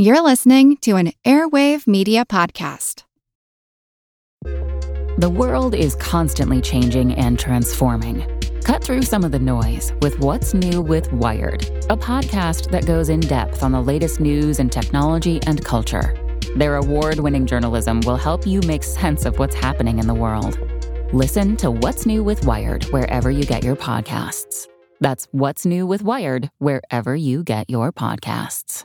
You're listening to an Airwave Media Podcast. The world is constantly changing and transforming. Cut through some of the noise with What's New with Wired, a podcast that goes in depth on the latest news and technology and culture. Their award winning journalism will help you make sense of what's happening in the world. Listen to What's New with Wired wherever you get your podcasts. That's What's New with Wired wherever you get your podcasts.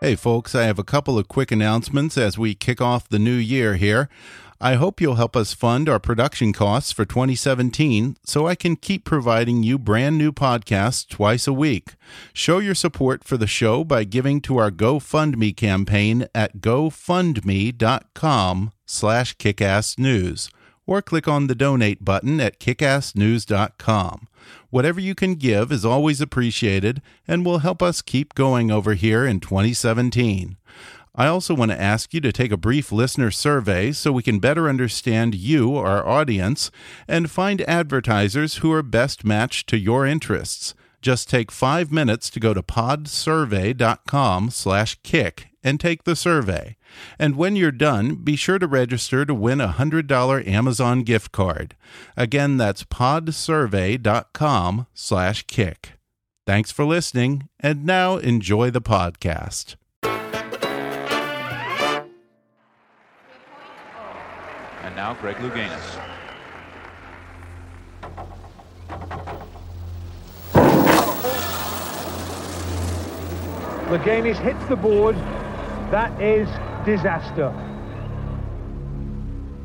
Hey, folks, I have a couple of quick announcements as we kick off the new year here. I hope you'll help us fund our production costs for 2017 so I can keep providing you brand new podcasts twice a week. Show your support for the show by giving to our GoFundMe campaign at gofundme.com slash kickassnews or click on the donate button at kickassnews.com. Whatever you can give is always appreciated and will help us keep going over here in 2017. I also want to ask you to take a brief listener survey so we can better understand you, our audience, and find advertisers who are best matched to your interests. Just take five minutes to go to podsurvey.com slash kick and take the survey. And when you're done, be sure to register to win a $100 Amazon gift card. Again, that's podsurvey.com slash kick. Thanks for listening, and now enjoy the podcast. And now Greg Louganis. Louganis hits the board. That is disaster.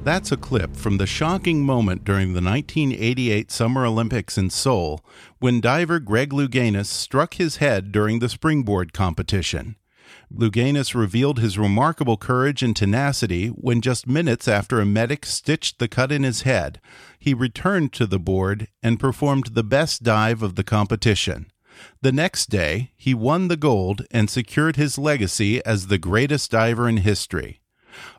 That's a clip from the shocking moment during the 1988 Summer Olympics in Seoul when diver Greg Louganis struck his head during the springboard competition. Louganis revealed his remarkable courage and tenacity when just minutes after a medic stitched the cut in his head, he returned to the board and performed the best dive of the competition. The next day, he won the gold and secured his legacy as the greatest diver in history.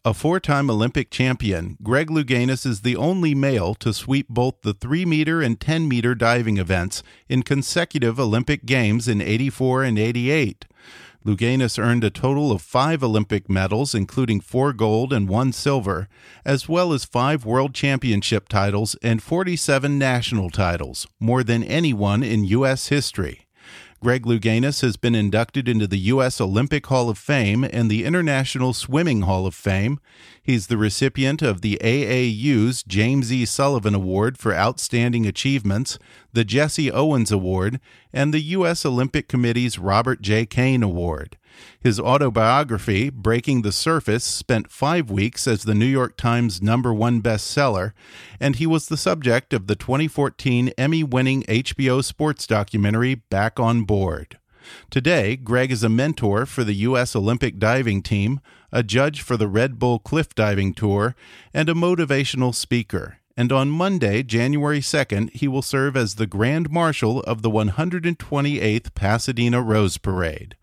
A four time Olympic champion, Greg Louganis is the only male to sweep both the 3 meter and 10 meter diving events in consecutive Olympic Games in 84 and 88. Louganis earned a total of five Olympic medals, including four gold and one silver, as well as five world championship titles and 47 national titles, more than anyone in U.S. history. Greg Louganis has been inducted into the U.S. Olympic Hall of Fame and the International Swimming Hall of Fame. He's the recipient of the AAU's James E. Sullivan Award for Outstanding Achievements, the Jesse Owens Award, and the U.S. Olympic Committee's Robert J. Kane Award. His autobiography, Breaking the Surface, spent five weeks as the New York Times number one bestseller, and he was the subject of the 2014 Emmy winning HBO sports documentary Back on Board. Today, Greg is a mentor for the U.S. Olympic diving team, a judge for the Red Bull Cliff Diving Tour, and a motivational speaker. And on Monday, January 2nd, he will serve as the Grand Marshal of the 128th Pasadena Rose Parade.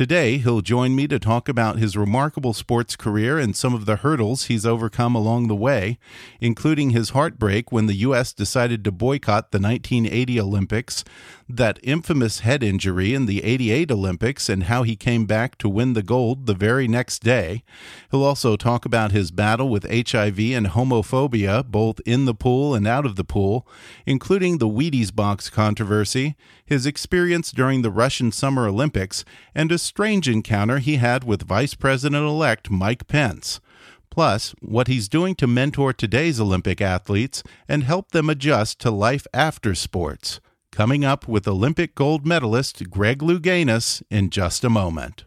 Today, he'll join me to talk about his remarkable sports career and some of the hurdles he's overcome along the way, including his heartbreak when the U.S. decided to boycott the 1980 Olympics, that infamous head injury in the 88 Olympics, and how he came back to win the gold the very next day. He'll also talk about his battle with HIV and homophobia, both in the pool and out of the pool, including the Wheaties box controversy, his experience during the Russian Summer Olympics, and a strange encounter he had with Vice President elect Mike Pence. Plus, what he's doing to mentor today's Olympic athletes and help them adjust to life after sports. Coming up with Olympic gold medalist Greg Louganis in just a moment.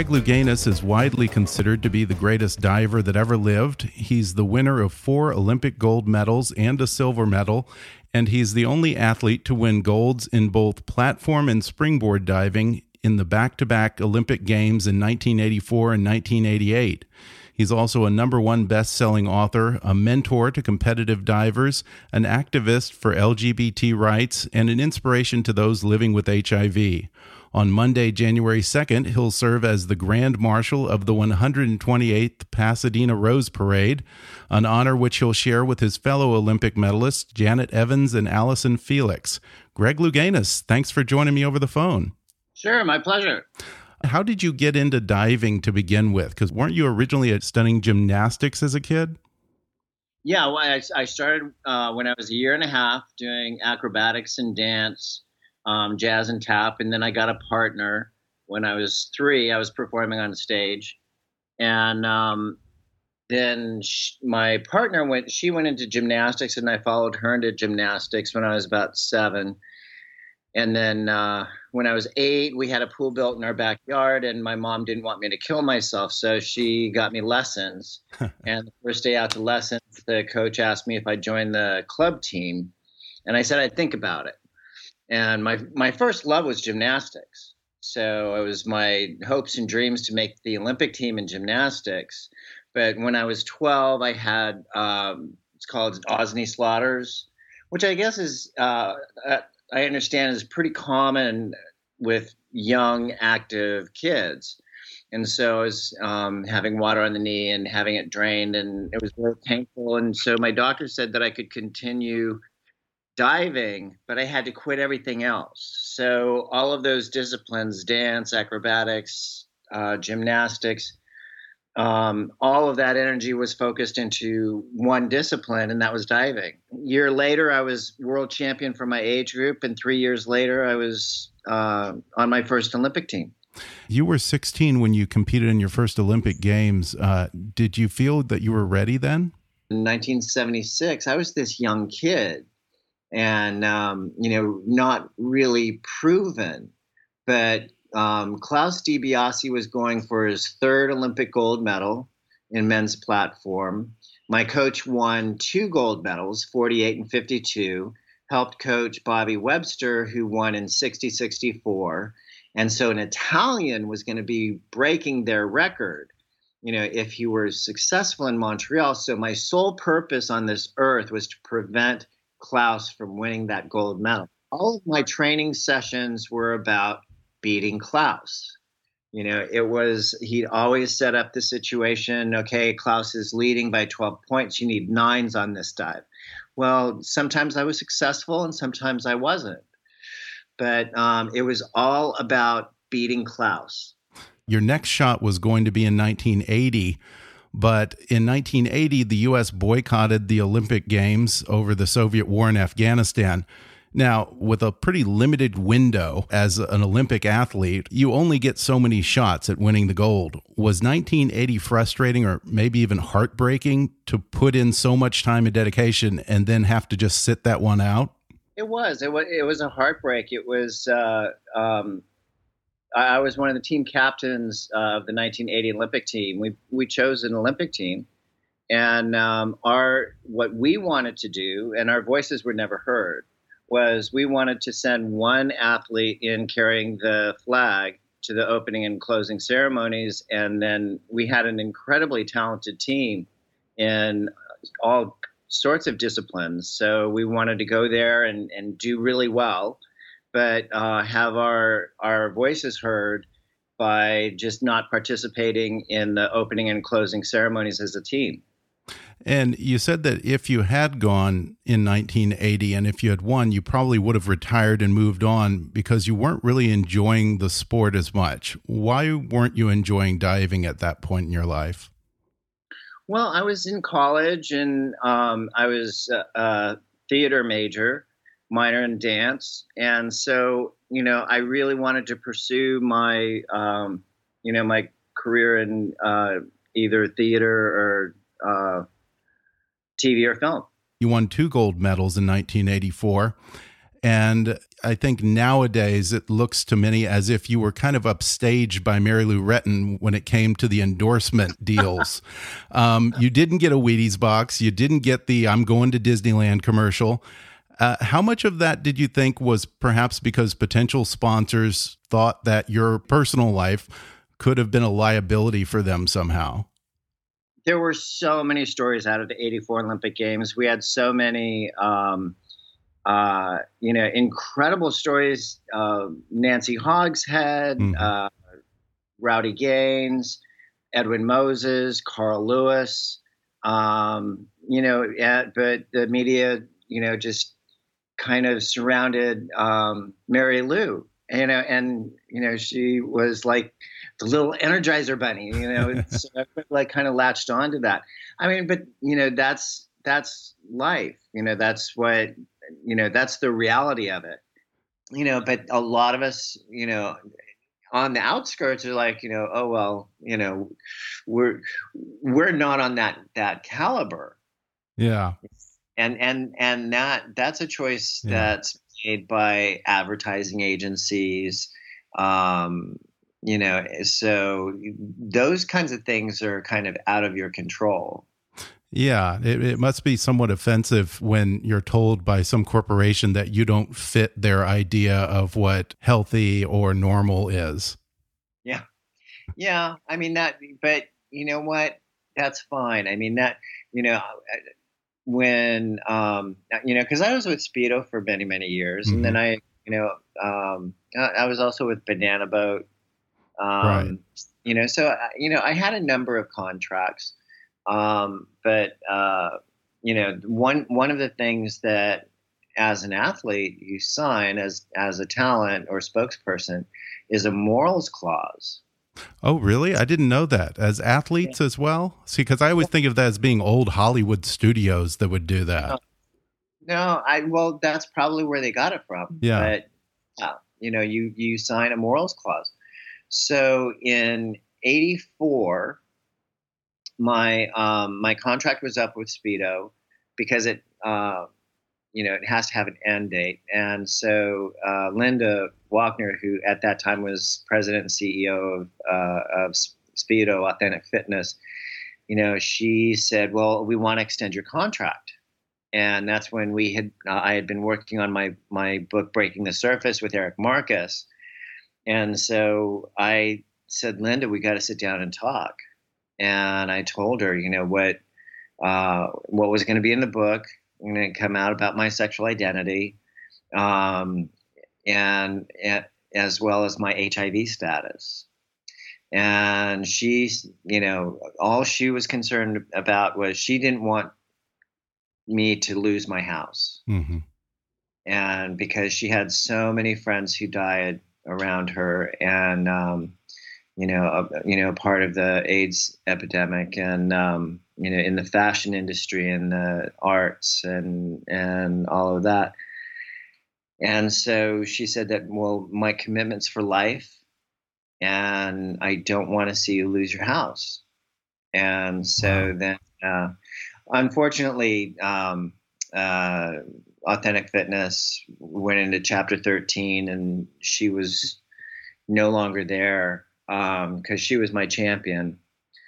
Greg Louganis is widely considered to be the greatest diver that ever lived. He's the winner of four Olympic gold medals and a silver medal, and he's the only athlete to win golds in both platform and springboard diving in the back to back Olympic Games in 1984 and 1988. He's also a number one best selling author, a mentor to competitive divers, an activist for LGBT rights, and an inspiration to those living with HIV. On Monday, January 2nd, he'll serve as the Grand Marshal of the 128th Pasadena Rose Parade, an honor which he'll share with his fellow Olympic medalists, Janet Evans and Allyson Felix. Greg Louganis, thanks for joining me over the phone. Sure, my pleasure. How did you get into diving to begin with? Because weren't you originally studying gymnastics as a kid? Yeah, well, I, I started uh, when I was a year and a half doing acrobatics and dance um, jazz and tap. And then I got a partner when I was three. I was performing on stage, and um, then she, my partner went. She went into gymnastics, and I followed her into gymnastics when I was about seven. And then uh, when I was eight, we had a pool built in our backyard, and my mom didn't want me to kill myself, so she got me lessons. and the first day out to lessons, the coach asked me if I'd join the club team, and I said I'd think about it and my my first love was gymnastics. So it was my hopes and dreams to make the Olympic team in gymnastics. But when I was 12, I had um, it's called Osgood-Schlatter's, which I guess is uh, uh, I understand is pretty common with young active kids. And so I was um, having water on the knee and having it drained, and it was very painful. And so my doctor said that I could continue diving, but I had to quit everything else. So all of those disciplines dance, acrobatics, uh, gymnastics um, all of that energy was focused into one discipline, and that was diving. A year later, I was world champion for my age group, and three years later, I was uh, on my first Olympic team. You were 16 when you competed in your first Olympic Games. Uh, did you feel that you were ready then? In 1976, I was this young kid and um, you know not really proven. But um, Klaus Dibiasi was going for his third Olympic gold medal in men's platform. My coach won two gold medals, 48 and 52. Helped coach Bobby Webster, who won in 60 64. And so an Italian was going to be breaking their record, you know, if he were successful in Montreal. So my sole purpose on this earth was to prevent Klaus from winning that gold medal. All of my training sessions were about beating Klaus. You know, it was, he'd always set up the situation okay, Klaus is leading by 12 points. You need nines on this dive. Well, sometimes I was successful and sometimes I wasn't. But um, it was all about beating Klaus. Your next shot was going to be in 1980 but in 1980, the U.S. boycotted the Olympic Games over the Soviet war in Afghanistan. Now, with a pretty limited window as an Olympic athlete, you only get so many shots at winning the gold. Was 1980 frustrating or maybe even heartbreaking to put in so much time and dedication and then have to just sit that one out? It was. It was. It was a heartbreak. It was. Uh, um, I was one of the team captains uh, of the 1980 Olympic team. We we chose an Olympic team, and um, our what we wanted to do, and our voices were never heard, was we wanted to send one athlete in carrying the flag to the opening and closing ceremonies, and then we had an incredibly talented team in all sorts of disciplines. So we wanted to go there and, and do really well but uh, have our our voices heard by just not participating in the opening and closing ceremonies as a team. And you said that if you had gone in 1980 and if you had won, you probably would have retired and moved on because you weren't really enjoying the sport as much. Why weren't you enjoying diving at that point in your life? Well, I was in college and um, I was a, a theater major minor in dance, and so you know I really wanted to pursue my um, you know my career in uh, either theater or uh, TV or film. You won two gold medals in 1984. And I think nowadays it looks to many as if you were kind of upstaged by Mary Lou Retton when it came to the endorsement deals. Um, you didn't get a Wheaties box. You didn't get the I'm going to Disneyland commercial. Uh, how much of that did you think was perhaps because potential sponsors thought that your personal life could have been a liability for them somehow? There were so many stories out of the 84 Olympic Games. We had so many. Um, uh, you know, incredible stories. Uh, Nancy Hogshead, mm-hmm. uh, Rowdy Gaines, Edwin Moses, Carl Lewis. Um, you know, but the media, you know, just kind of surrounded um, Mary Lou. You know, and you know, she was like the little Energizer Bunny. You know, so like kind of latched onto that. I mean, but you know, that's that's life. You know, that's what you know that's the reality of it you know but a lot of us you know on the outskirts are like you know oh well you know we're we're not on that that caliber yeah and and and that that's a choice yeah. that's made by advertising agencies um you know so those kinds of things are kind of out of your control yeah, it, it must be somewhat offensive when you're told by some corporation that you don't fit their idea of what healthy or normal is. Yeah. Yeah. I mean, that, but you know what? That's fine. I mean, that, you know, when, um, you know, because I was with Speedo for many, many years. Mm -hmm. And then mm-hmm. I, you know, um, I, I was also with Banana Boat. Um, right. You know, so, you know, I had a number of contracts. Um, but uh, you know, one one of the things that as an athlete you sign as as a talent or spokesperson is a morals clause. Oh, really? I didn't know that. As athletes yeah. as well? See, because I always think of that as being old Hollywood studios that would do that. No, no I well, that's probably where they got it from. Yeah. But uh, you know, you you sign a morals clause. So in '84, my um, my contract was up with Speedo because it uh, you know it has to have an end date, and so uh, Linda Wachner, who at that time was president and CEO of uh, of Speedo Authentic Fitness, you know, she said, "Well, we want to extend your contract." And that's when we had uh, I had been working on my my book Breaking the Surface with Eric Marcus, and so I said, "Linda, we got to sit down and talk." and I told her, you know, what uh, what was going to be in the book, going to come out about my sexual identity, um, and, and as well as my HIV status. And she, you know, all she was concerned about was she didn't want me to lose my house. Mm-hmm. And because she had so many friends who died around her, and um, you know, a, you know, part of the AIDS epidemic, and um, you know, in the fashion industry and the arts and and all of that. And so she said that, well, my commitment's for life, and I don't want to see you lose your house. And so then, uh, unfortunately, um, uh, Authentic Fitness went into chapter 13, and she was no longer there because um, she was my champion.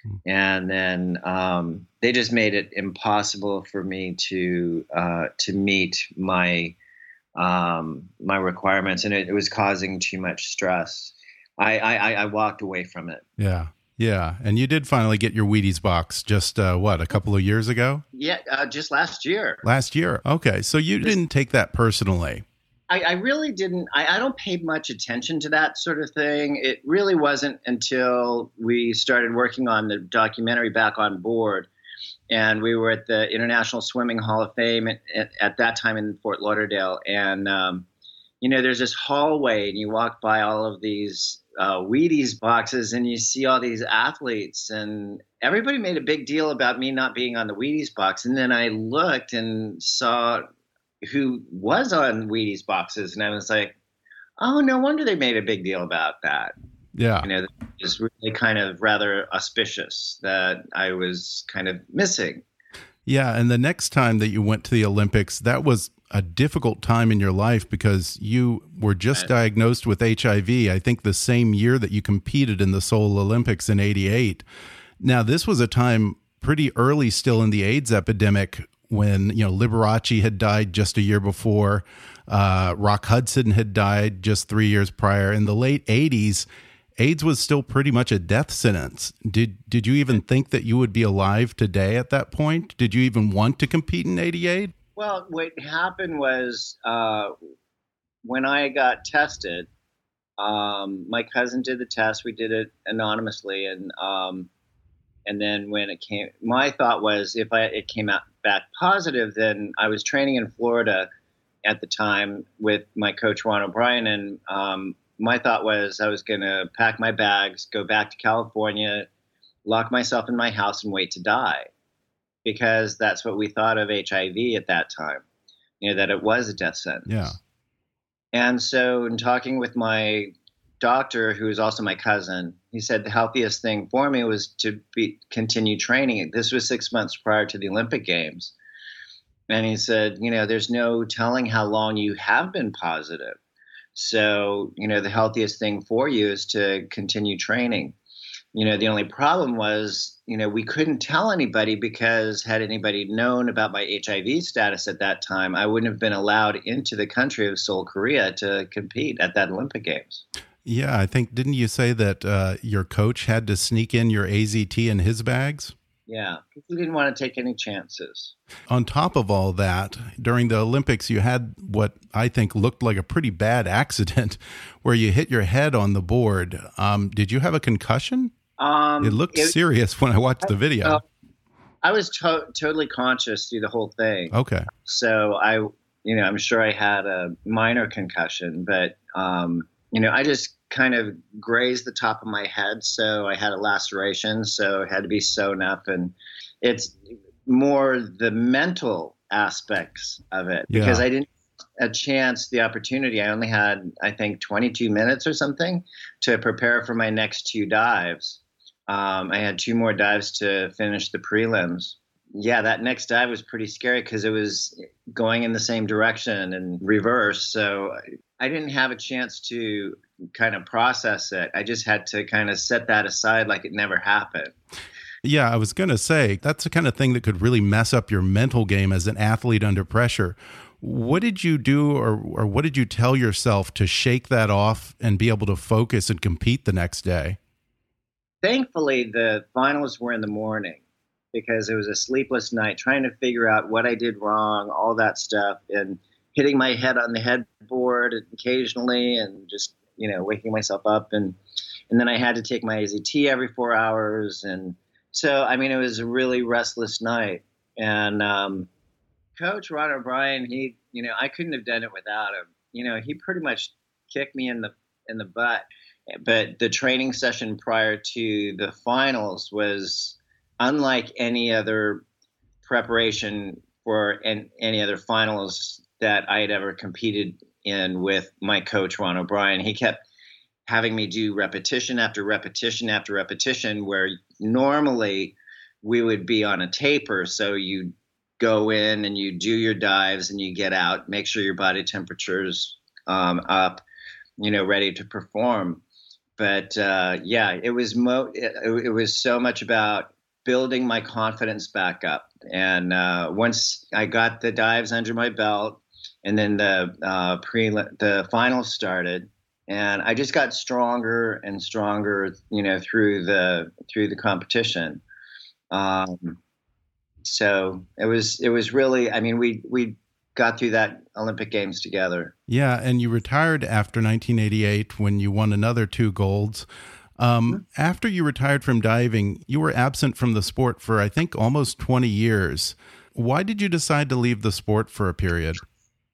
Hmm. And then um, they just made it impossible for me to uh, to meet my um, my requirements, and it, it, was causing too much stress. I, I, I walked away from it. Yeah, yeah, and you did finally get your Wheaties box just uh, what a couple of years ago. Yeah, uh, just last year. Last year. Okay, so you didn't take that personally. I, I really didn't. I, I, don't pay much attention to that sort of thing. It really wasn't until we started working on the documentary Back on Board, and we were at the International Swimming Hall of Fame at, at, at that time in Fort Lauderdale, and um, you know, there's this hallway, and you walk by all of these uh, Wheaties boxes, and you see all these athletes, and everybody made a big deal about me not being on the Wheaties box, and then I looked and saw who was on Wheaties boxes, and I was like, oh, no wonder they made a big deal about that. Yeah, you know, it's really kind of rather auspicious that I was kind of missing. Yeah, and the next time that you went to the Olympics, that was a difficult time in your life because you were just diagnosed with HIV, I think the same year that you competed in the Seoul Olympics in 88. Now, this was a time pretty early still in the AIDS epidemic when, you know, Liberace had died just a year before, uh, Rock Hudson had died just three years prior. In the late 80s, AIDS was still pretty much a death sentence. Did did you even think that you would be alive today at that point? Did you even want to compete in 88? Well, what happened was uh, when I got tested, um, my cousin did the test. We did it anonymously, and um, and then when it came, my thought was if I it came out back positive, then I was training in Florida at the time with my coach Ron O'Brien, and um, my thought was I was going to pack my bags, go back to California, lock myself in my house, and wait to die, because that's what we thought of HIV at that time. You know that it was a death sentence. Yeah. And so, in talking with my doctor, who is also my cousin, he said the healthiest thing for me was to be continue training. This was six months prior to the Olympic Games, and he said, you know, there's no telling how long you have been positive. So, you know, the healthiest thing for you is to continue training. You know, the only problem was, you know, we couldn't tell anybody because had anybody known about my HIV status at that time, I wouldn't have been allowed into the country of Seoul, Korea to compete at that Olympic Games. Yeah, I think, didn't you say that uh, your coach had to sneak in your AZT in his bags? Yeah, he didn't want to take any chances. On top of all that, during the Olympics, you had what I think looked like a pretty bad accident where you hit your head on the board. Um, did you have a concussion? Um, it looked it, serious when I watched the video. Uh, I was to totally conscious through the whole thing. Okay. So I, you know, I'm sure I had a minor concussion, but, um, you know, I just kind of grazed the top of my head, so I had a laceration, so it had to be sewn up, and it's more the mental aspects of it yeah. because I didn't a chance the opportunity i only had i think 22 minutes or something to prepare for my next two dives um, i had two more dives to finish the prelims yeah that next dive was pretty scary because it was going in the same direction and reverse so i didn't have a chance to kind of process it. I just had to kind of set that aside like it never happened. Yeah, I was going to say that's the kind of thing that could really mess up your mental game as an athlete under pressure. What did you do or, or what did you tell yourself to shake that off and be able to focus and compete the next day? Thankfully, the finals were in the morning because it was a sleepless night trying to figure out what I did wrong, all that stuff, and hitting my head on the headboard occasionally and just you know, waking myself up and and then I had to take my AZT every four hours, and so I mean, it was a really restless night. And um, Coach Ron O'Brien, he, you know, I couldn't have done it without him. You know, he pretty much kicked me in the in the butt. But the training session prior to the finals was unlike any other preparation for any other finals that I had ever competed in with my coach Ron O'Brien. He kept having me do repetition after repetition after repetition, where normally we would be on a taper, so you go in and you do your dives and you get out, make sure your body temperature's um, up, you know, ready to perform. But uh, yeah, it was mo- it, it, was so much about building my confidence back up. And uh, once I got the dives under my belt, and then the uh, pre the finals started, and I just got stronger and stronger, you know, through the through the competition. Um, so it was it was really, I mean, we we got through that Olympic Games together. Yeah, and you retired after 1988 when you won another two golds. Um. After you retired from diving, you were absent from the sport for I think almost 20 years. Why did you decide to leave the sport for a period?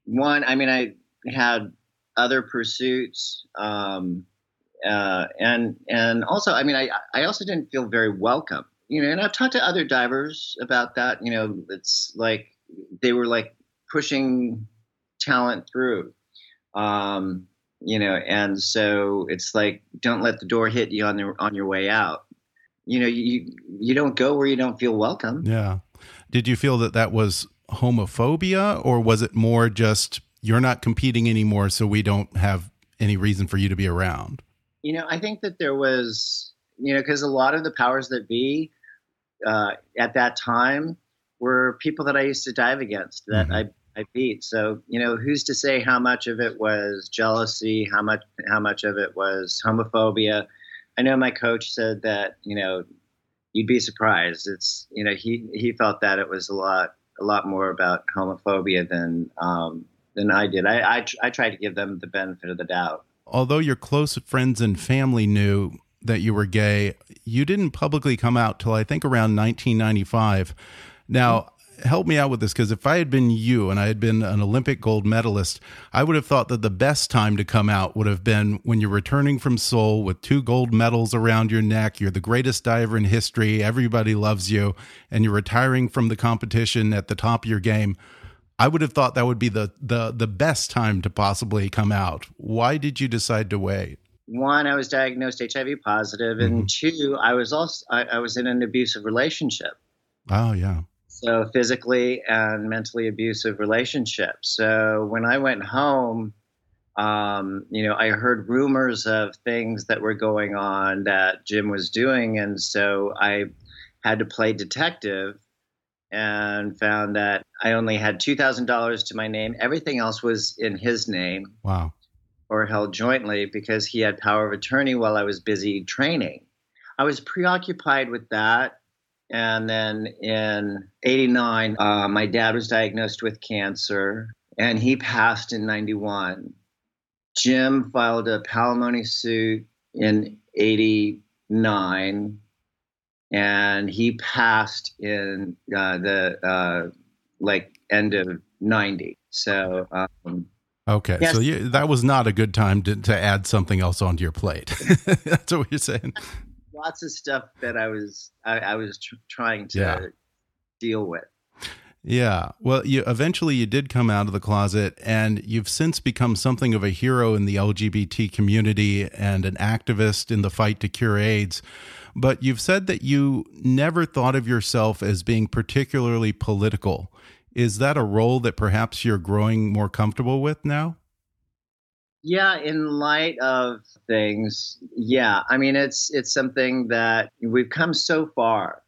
one, I mean, I had other pursuits, um, uh, and and also, I mean, I I also didn't feel very welcome, you know. And I've talked to other divers about that. You know, it's like they were like pushing talent through, um, you know, and so it's like don't let the door hit you on the on your way out. You know, you you don't go where you don't feel welcome. Yeah. Did you feel that that was homophobia, or was it more just you're not competing anymore, so we don't have any reason for you to be around? You know, I think that there was, you know, because a lot of the powers that be uh, at that time were people that I used to dive against that mm -hmm. I, I beat. So, you know, who's to say how much of it was jealousy, how much how much of it was homophobia? I know my coach said that, you know, you'd be surprised. It's, you know, he he felt that it was a lot a lot more about homophobia than um, than I did. I, I, I tried to give them the benefit of the doubt. Although your close friends and family knew that you were gay, you didn't publicly come out till I think around 1995. Now, help me out with this because if I had been you and I had been an Olympic gold medalist, I would have thought that the best time to come out would have been when you're returning from Seoul with two gold medals around your neck. You're the greatest diver in history. Everybody loves you, and you're retiring from the competition at the top of your game. I would have thought that would be the the the best time to possibly come out. Why did you decide to wait? One, I was diagnosed HIV positive, and mm -hmm. two, I was also I, I, was in an abusive relationship. Oh yeah. So physically and mentally abusive relationships. So when I went home, um, you know, I heard rumors of things that were going on that Jim was doing, and so I had to play detective and found that I only had $2,000 to my name. Everything else was in his name. Wow. Or held jointly because he had power of attorney while I was busy training. I was preoccupied with that. And then in 89, uh, my dad was diagnosed with cancer and he passed in 91. Jim filed a palimony suit in 89 and he passed in uh, the uh, like end of 90 so um, okay yes. so you, that was not a good time to, to add something else onto your plate that's what you're saying lots of stuff that i was i, I was tr trying to yeah. deal with yeah. Well, you eventually you did come out of the closet and you've since become something of a hero in the LGBT community and an activist in the fight to cure AIDS but you've said that you never thought of yourself as being particularly political. Is that a role that perhaps you're growing more comfortable with now? Yeah, in light of things, yeah. I mean, it's it's something that we've come so far.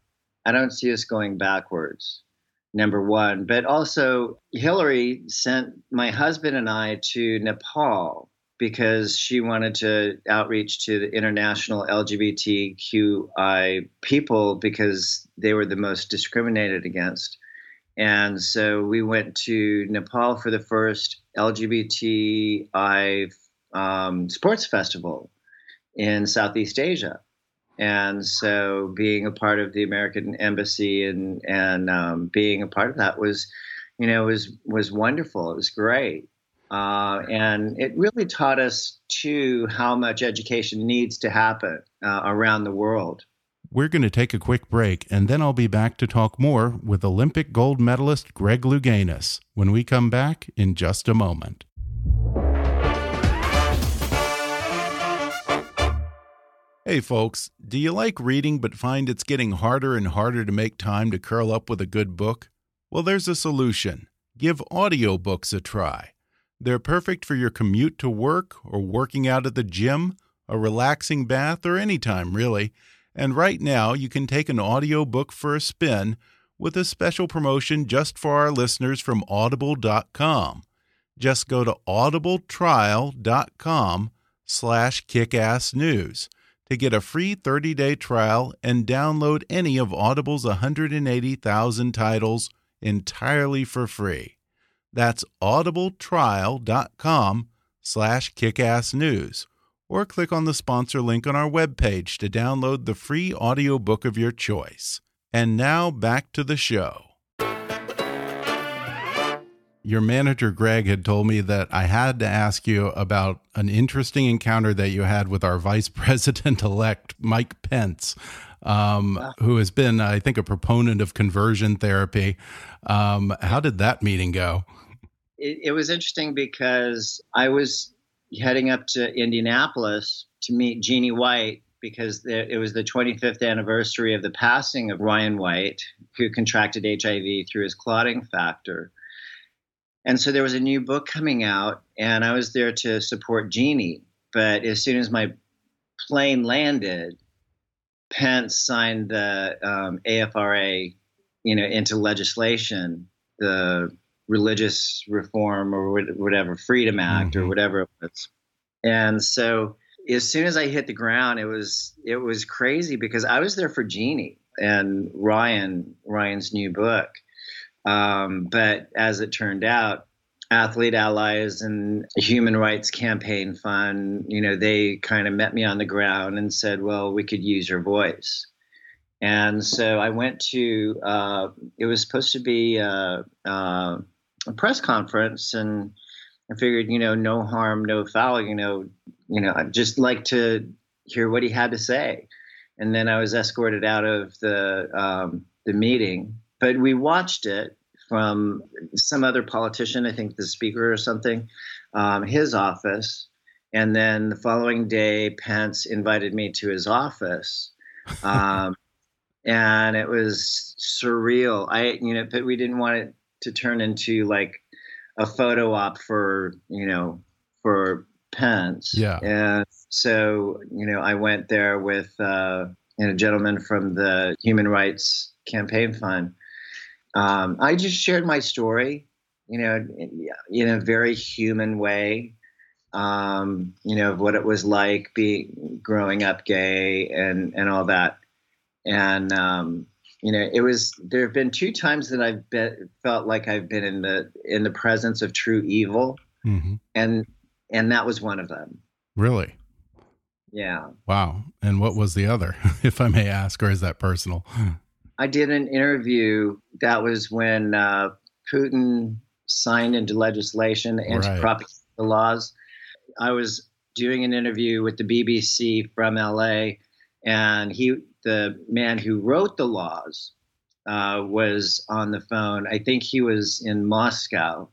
I don't see us going backwards. Number one, but also Hillary sent my husband and I to Nepal because she wanted to outreach to the international LGBTQI people because they were the most discriminated against. And so we went to Nepal for the first LGBTI um, sports festival in Southeast Asia. And so being a part of the American embassy and, and um, being a part of that was, you know, was, was wonderful. It was great. Uh, and it really taught us, too, how much education needs to happen uh, around the world. We're going to take a quick break, and then I'll be back to talk more with Olympic gold medalist Greg Louganis when we come back in just a moment. Hey, folks, do you like reading but find it's getting harder and harder to make time to curl up with a good book? Well, there's a solution. Give audiobooks a try. They're perfect for your commute to work or working out at the gym, a relaxing bath, or any time, really. And right now, you can take an audiobook for a spin with a special promotion just for our listeners from audible.com. Just go to audibletrial.com slash kickassnews to get a free 30-day trial and download any of Audible's 180,000 titles entirely for free. That's audibletrial.com slash kickassnews. Or click on the sponsor link on our webpage to download the free audiobook of your choice. And now back to the show. Your manager, Greg, had told me that I had to ask you about an interesting encounter that you had with our vice president elect, Mike Pence, um, who has been, I think, a proponent of conversion therapy. Um, how did that meeting go? it, it was interesting because I was heading up to Indianapolis to meet Jeannie White, because it was the 25th anniversary of the passing of Ryan White, who contracted HIV through his clotting factor. And so there was a new book coming out, and I was there to support Jeannie. But as soon as my plane landed, Pence signed the um, RFRA, you know, into legislation, the Religious Reform or whatever Freedom Act mm-hmm. or whatever it was. And so as soon as I hit the ground, it was it was crazy because I was there for Jeannie and Ryan Ryan's new book. Um, but as it turned out, Athlete Allies and Human Rights Campaign Fund, you know, they kind of met me on the ground and said, "Well, we could use your voice." And so I went to. Uh, it was supposed to be a, a press conference, and I figured, you know, no harm, no foul. You know, you know, I'd just like to hear what he had to say. And then I was escorted out of the um, the meeting, but we watched it from some other politician, I think the speaker or something, um, his office. And then the following day, Pence invited me to his office. Um, and it was surreal. I, you know, but we didn't want it to turn into like a photo op for, you know, for Pence. Yeah. And so, you know, I went there with uh, you know, a gentleman from the Human Rights Campaign Fund. Um, I just shared my story, you know, in a very human way. Um, you know, of what it was like being growing up gay and and all that. And um, you know, it was there have been two times that I've been, felt like I've been in the in the presence of true evil, mm-hmm. and and that was one of them. Really? Yeah. Wow. And what was the other, if I may ask, or is that personal? I did an interview. That was when uh, Putin signed into legislation anti-propaganda right. laws. I was doing an interview with the BBC from LA, and he, the man who wrote the laws, uh, was on the phone. I think he was in Moscow,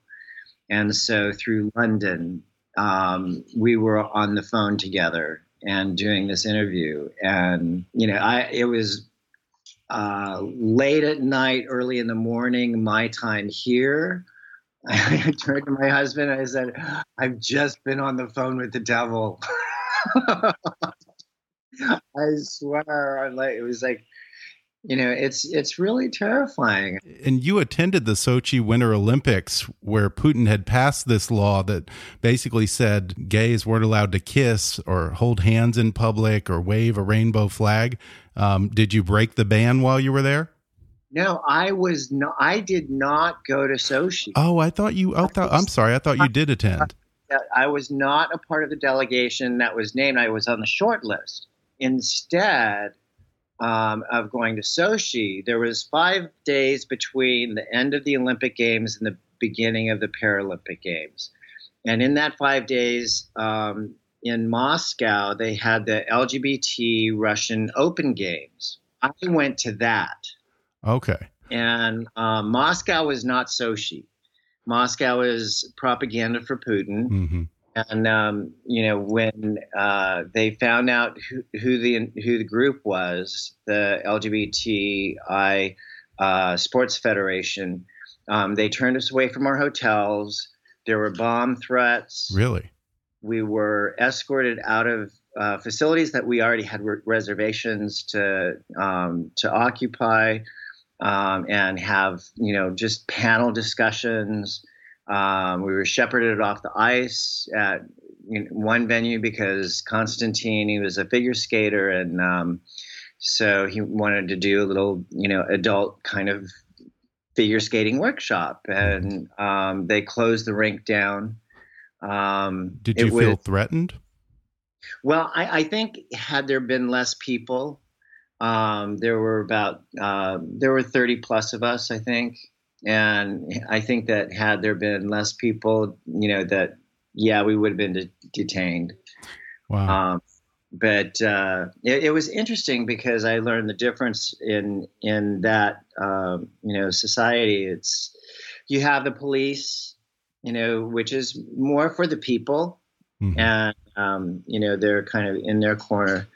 and so through London, um, we were on the phone together and doing this interview. And you know, I it was uh, late at night, early in the morning, my time here. I turned to my husband and I said, "I've just been on the phone with the devil." I swear, like it was like you know it's it's really terrifying. And you attended the sochi winter olympics where putin had passed this law that basically said gays weren't allowed to kiss or hold hands in public or wave a rainbow flag. Um, did you break the ban while you were there? No i was not i did not go to sochi. Oh i thought you i thought i'm sorry i thought you did attend. I was not a part of the delegation that was named. I was on the short list instead um, of going to Sochi, there was five days between the end of the Olympic Games and the beginning of the Paralympic Games. And in that five days um, in Moscow, they had the LGBT Russian Open Games. I went to that. Okay. And um, Moscow was not Sochi. Moscow is propaganda for Putin. Mm-hmm and um, you know when uh, they found out who, who, the who the group was, the LGBTI uh, Sports Federation, um, they turned us away from our hotels. There were bomb threats. Really, we were escorted out of uh, facilities that we already had re- reservations to um, to occupy um, and have you know just panel discussions. Um, we were shepherded off the ice at you know, one venue because Constantine, he was a figure skater, and um, so he wanted to do a little, you know, adult kind of figure skating workshop, and um, they closed the rink down. Um, Did you feel was, threatened? Well, I, I, think had there been less people, um, there were about uh, there were thirty plus of us, I think, and I think that had there been less people, you know, that yeah, we would have been de- detained. Wow. Um, but uh, it, it, was interesting because I learned the difference in in that um, you know society. It's you have the police, you know, which is more for the people, mm-hmm. and um, you know they're kind of in their corner.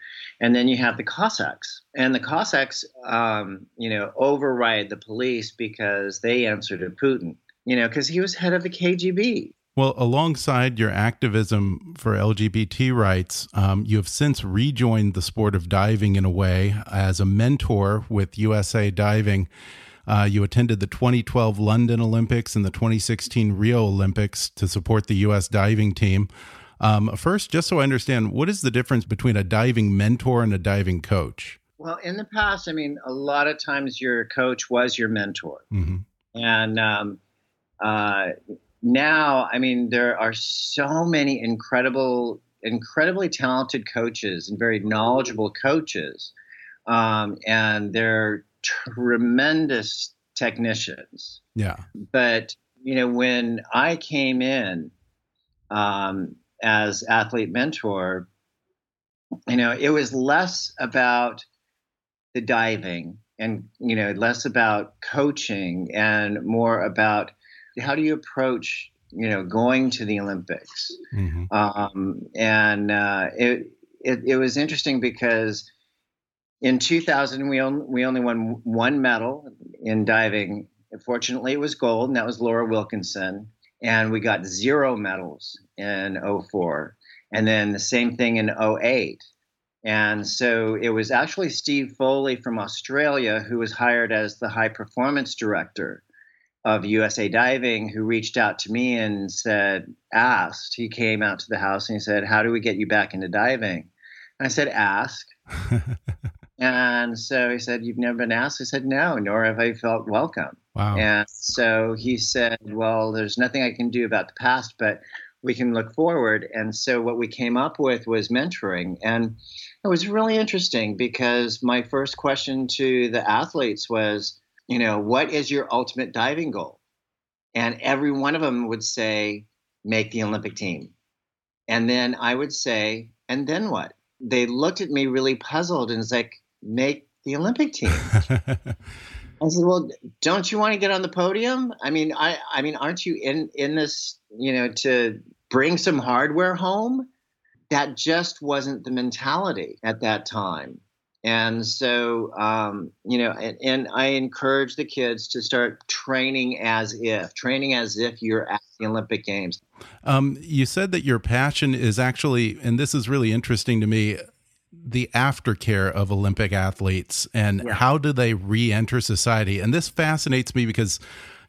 And then you have the Cossacks, and the Cossacks, um, you know, override the police because they answer to Putin. You know, because he was head of the KGB. Well, alongside your activism for LGBT rights, um, you have since rejoined the sport of diving in a way as a mentor with USA Diving. Uh, you attended the 2012 London Olympics and the 2016 Rio Olympics to support the U.S. diving team. Um, first, just so I understand, what is the difference between a diving mentor and a diving coach? Well, in the past, I mean, a lot of times your coach was your mentor. Mm -hmm. And um, uh, now, I mean, there are so many incredible, incredibly talented coaches and very knowledgeable coaches. Um, and they're tremendous technicians. Yeah. But, you know, when I came in um, as athlete mentor, you know, it was less about the diving and, you know, less about coaching and more about how do you approach you know going to the Olympics? Mm-hmm. Um, and uh, it, it, it was interesting because in 2000 we only we only won one medal in diving. Fortunately, it was gold, and that was Laura Wilkinson. And we got zero medals in 04. And then the same thing in 08. And so it was actually Steve Foley from Australia who was hired as the high performance director of USA Diving who reached out to me and said, asked, he came out to the house and he said, How do we get you back into diving? And I said, Ask. and so he said, You've never been asked? I said, No, nor have I felt welcome. Wow. And so he said, Well, there's nothing I can do about the past, but we can look forward. And so what we came up with was mentoring. And it was really interesting because my first question to the athletes was, you know, what is your ultimate diving goal? And every one of them would say, make the Olympic team. And then I would say, and then what? They looked at me really puzzled and it's like, make the Olympic team. I said, "Well, don't you want to get on the podium? I mean, I, I mean, aren't you in in this, you know, to bring some hardware home?" That just wasn't the mentality at that time. And so, um, you know, and, and, I encourage the kids to start training as if, training as if you're at the Olympic Games. Um, you said that your passion is actually, and this is really interesting to me, the aftercare of Olympic athletes and yeah. how do they re enter society? And this fascinates me because,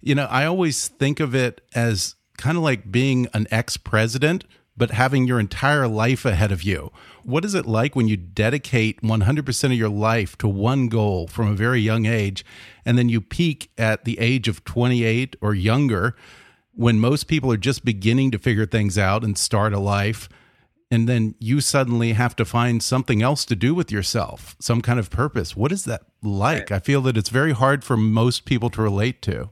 you know, I always think of it as kind of like being an ex president but having your entire life ahead of you. What is it like when you dedicate 100% of your life to one goal from a very young age, and then you peak at the age of 28 or younger when most people are just beginning to figure things out and start a life? And then you suddenly have to find something else to do with yourself, some kind of purpose. What is that like? I feel that it's very hard for most people to relate to.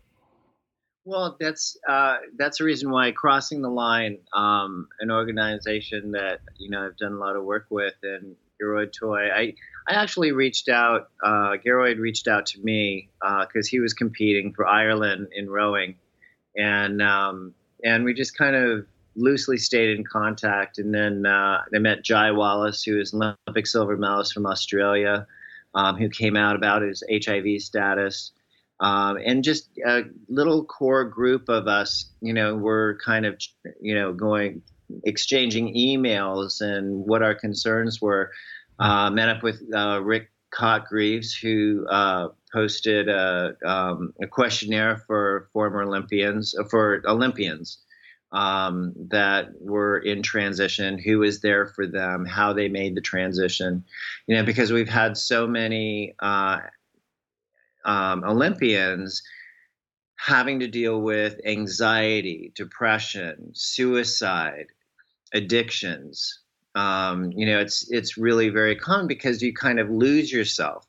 Well, that's uh, that's the reason why Crossing the Line, um, an organization that you know I've done a lot of work with, and Gearoid Towey. I I actually reached out. Uh, Gearoid reached out to me because uh, he was competing for Ireland in rowing, and um, and we just kind of loosely stayed in contact. And then uh, I met Ji Wallace, who is an Olympic silver medalist from Australia, um, who came out about his HIV status um, and just a little core group of us, you know, we're kind of, you know, going exchanging emails and what our concerns were. Uh, met up with uh, Rick Cotgreaves, who uh, posted a, um, a, questionnaire for former Olympians, uh, for Olympians um, that were in transition, who was there for them, how they made the transition. You know, because we've had so many uh, um, Olympians having to deal with anxiety, depression, suicide, addictions. Um, you know, it's it's really very common because you kind of lose yourself.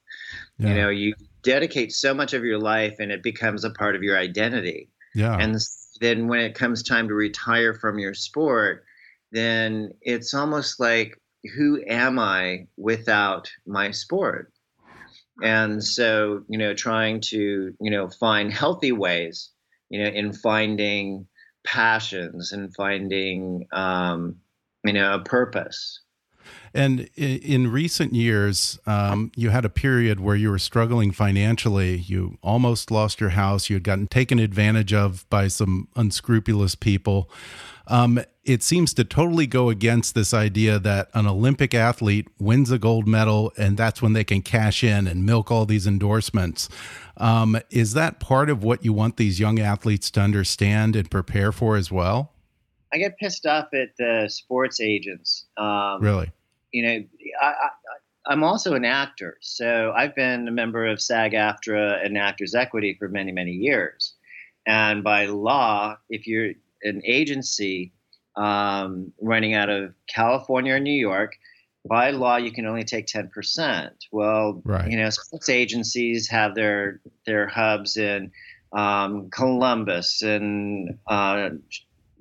Yeah. You know, you dedicate so much of your life and it becomes a part of your identity. Yeah. And then when it comes time to retire from your sport, then it's almost like who am I without my sport? and so you know trying to you know find healthy ways you know in finding passions and finding um, you know, a purpose. And in recent years, um, you had a period where you were struggling financially. You almost lost your house. You had gotten taken advantage of by some unscrupulous people. Um, it seems to totally go against this idea that an Olympic athlete wins a gold medal and that's when they can cash in and milk all these endorsements. Um, is that part of what you want these young athletes to understand and prepare for as well? I get pissed off at the sports agents. Um, really? You know, I, I, am also an actor, so I've been a member of SAG-AFTRA and Actors Equity for many, many years. And by law, if you're an agency um, running out of California or New York, by law you can only take 10%. Well, right. you know, sports agencies have their their hubs in um, Columbus and uh,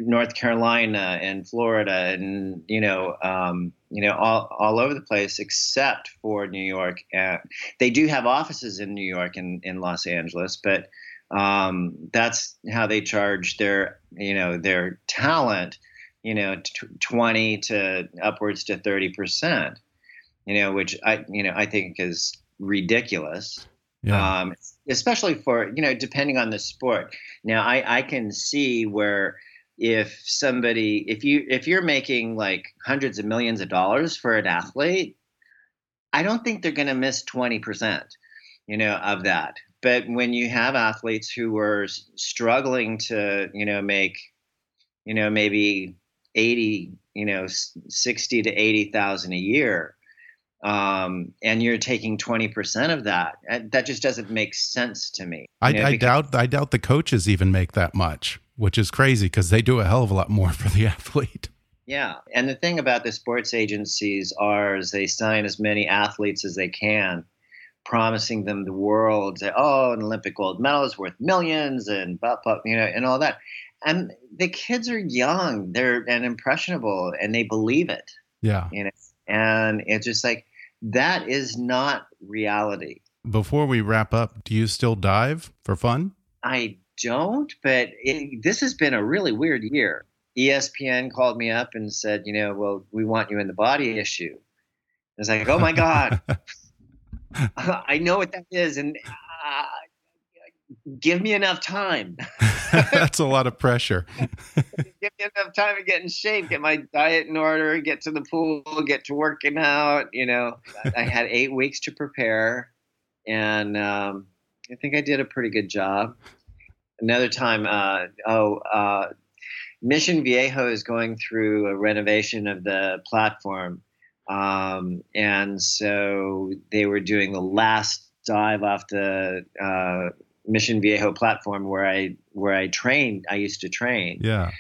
North Carolina and Florida and you know um, you know all, all over the place except for New York. And they do have offices in New York and in Los Angeles, but um, that's how they charge their you know their talent you know t- 20 to upwards to 30 percent you know which i you know i think is ridiculous yeah. um, especially for you know depending on the sport now i i can see where if somebody if you if you're making like hundreds of millions of dollars for an athlete i don't think they're going to miss 20% you know of that. But when you have athletes who are struggling to you know make you know maybe 80 you know 60 to 80,000 a year um, and you're taking 20% of that. Uh, that just doesn't make sense to me I, know, I doubt I doubt the coaches even make that much which is crazy because they do a hell of a lot more for the athlete. Yeah. And the thing about the sports agencies are is they sign as many athletes as they can promising them the world say, oh an olympic gold medal is worth millions and blah, blah, you know and all that. And the kids are young. They're and impressionable and they believe it. Yeah. You know and it's just like that is not reality. Before we wrap up do you still dive for fun? I don't but it, this has been a really weird year. Espn called me up and said you know well we want you in the body issue. I was like oh my god. I know what that is and uh, give me enough time. That's a lot of pressure. give me enough time to get in shape, get my diet in order, get to the pool, get to working out. You know, I had eight weeks to prepare, and um, I think I did a pretty good job. Another time, uh, oh, uh, Mission Viejo is going through a renovation of the platform. Um, and so they were doing the last dive off the uh, Mission Viejo platform where I where I trained. I used to train. Yeah.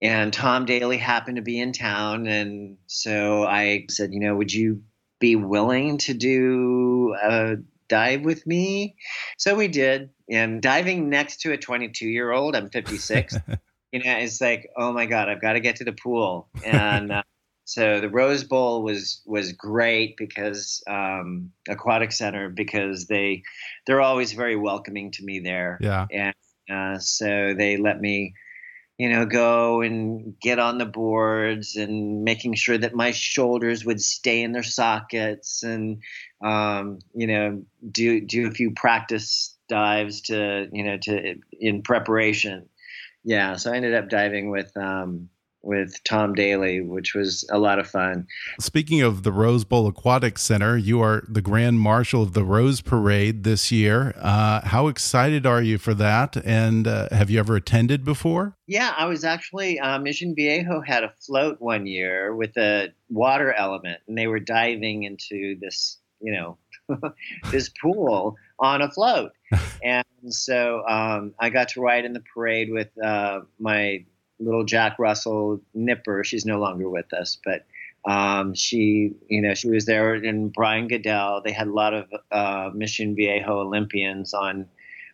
And Tom Daley happened to be in town, and so I said, you know, would you be willing to do a dive with me? So we did. And diving next to a 22 year old, I'm 56. you know, it's like, oh my god, I've got to get to the pool, and uh, so the Rose Bowl was was great because um, Aquatic Center because they they're always very welcoming to me there. Yeah, and uh, so they let me, you know, go and get on the boards and making sure that my shoulders would stay in their sockets and um, you know do do a few practice dives to you know to in preparation. Yeah, so I ended up diving with. Um, with Tom Daley, which was a lot of fun. Speaking of the Rose Bowl Aquatic Center, you are the Grand Marshal of the Rose Parade this year. Uh, how excited are you for that? And uh, have you ever attended before? Yeah, I was actually, uh, Mission Viejo had a float one year with a water element, and they were diving into this, you know, this pool on a float. and so um, I got to ride in the parade with uh, my little Jack Russell Nipper. She's no longer with us, but um, she, you know, she was there. And Brian Goodell. They had a lot of uh, Mission Viejo Olympians on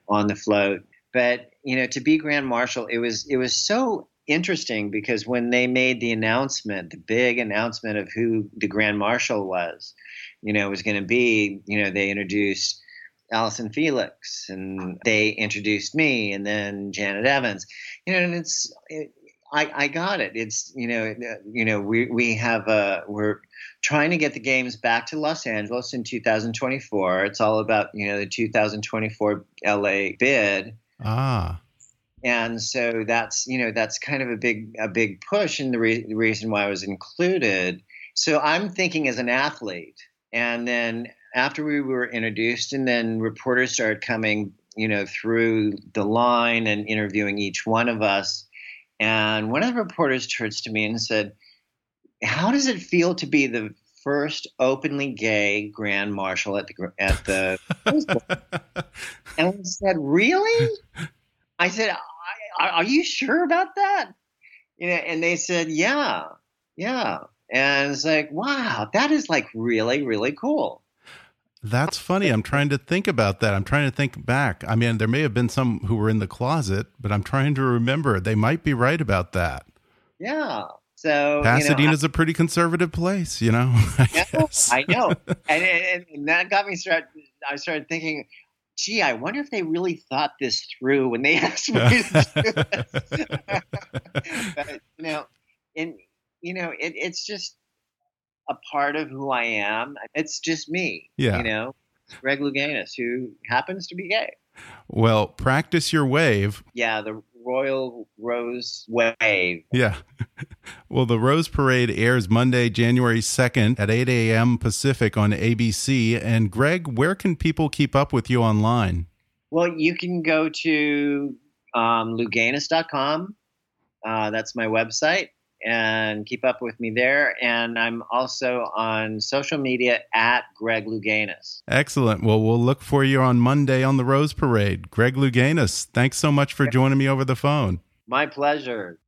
on the float. But you know, to be Grand Marshal, it was it was so interesting because when they made the announcement, the big announcement of who the Grand Marshal was, you know, was going to be, you know, they introduced Allyson Felix and they introduced me and then Janet Evans. You know, and it's it, I, I got it. It's you know you know we we have a we're trying to get the games back to Los Angeles in 2024. It's all about you know the 2024 LA bid. Ah. And so that's you know that's kind of a big a big push, and the, re- the reason why I was included. So I'm thinking as an athlete, and then after we were introduced, and then reporters started coming, you know, through the line and interviewing each one of us and one of the reporters turns to me and said, How does it feel to be the first openly gay grand marshal at the at the and I said, "Really?" I said, "Are you sure about that?" You know, and they said, "Yeah, yeah." And it's like, "Wow, that is like really, really cool." That's funny. I'm trying to think about that. I'm trying to think back. I mean, there may have been some who were in the closet, but I'm trying to remember. They might be right about that. Yeah. So Pasadena's you know, a pretty conservative place, you know. I, know, I know, and, and, and, that got me started. I started thinking, gee, I wonder if they really thought this through when they asked me to do this. but you know, and you know, it, it's just a part of who I am. It's just me. Yeah. You know, Greg Louganis, who happens to be gay. Well, practice your wave. Yeah, the Royal Rose Wave. Yeah. well, the Rose Parade airs Monday, January 2nd at 8 a.m. Pacific on ABC. And Greg, where can people keep up with you online? Well, you can go to um, Louganis.com. Uh, that's my website and keep up with me there. And I'm also on social media at Greg Louganis. Excellent. Well, we'll look for you on Monday on the Rose Parade. Greg Louganis, thanks so much for joining me over the phone. My pleasure.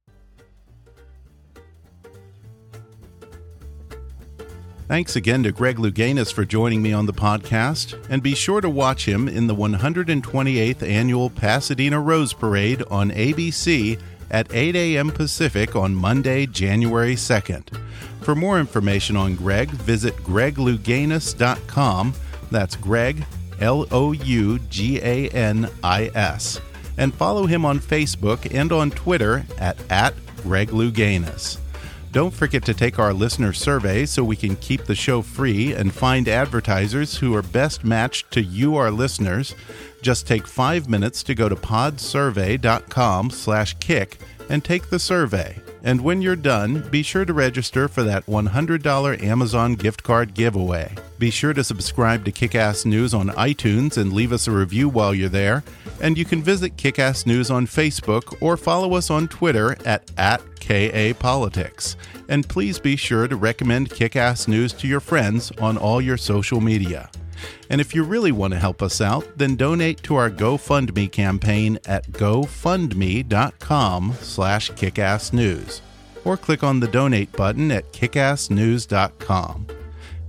Thanks again to Greg Louganis for joining me on the podcast, and be sure to watch him in the 128th Annual Pasadena Rose Parade on ABC at 8 a.m. Pacific on Monday, January 2nd. For more information on Greg, visit greglouganis.com. That's Greg, L O U G A N I S. And follow him on Facebook and on Twitter at, at Greg. Don't forget to take our listener survey so we can keep the show free and find advertisers who are best matched to you, our listeners. Just take five minutes to go to podsurvey.com slash kick and take the survey. And when you're done, be sure to register for that $100 Amazon gift card giveaway. Be sure to subscribe to Kickass News on iTunes and leave us a review while you're there. And you can visit Kickass News on Facebook or follow us on Twitter at, at KAPolitics. And please be sure to recommend Kickass News to your friends on all your social media. And if you really want to help us out, then donate to our GoFundMe campaign at gofundme.com slash kickassnews or click on the donate button at kickassnews.com.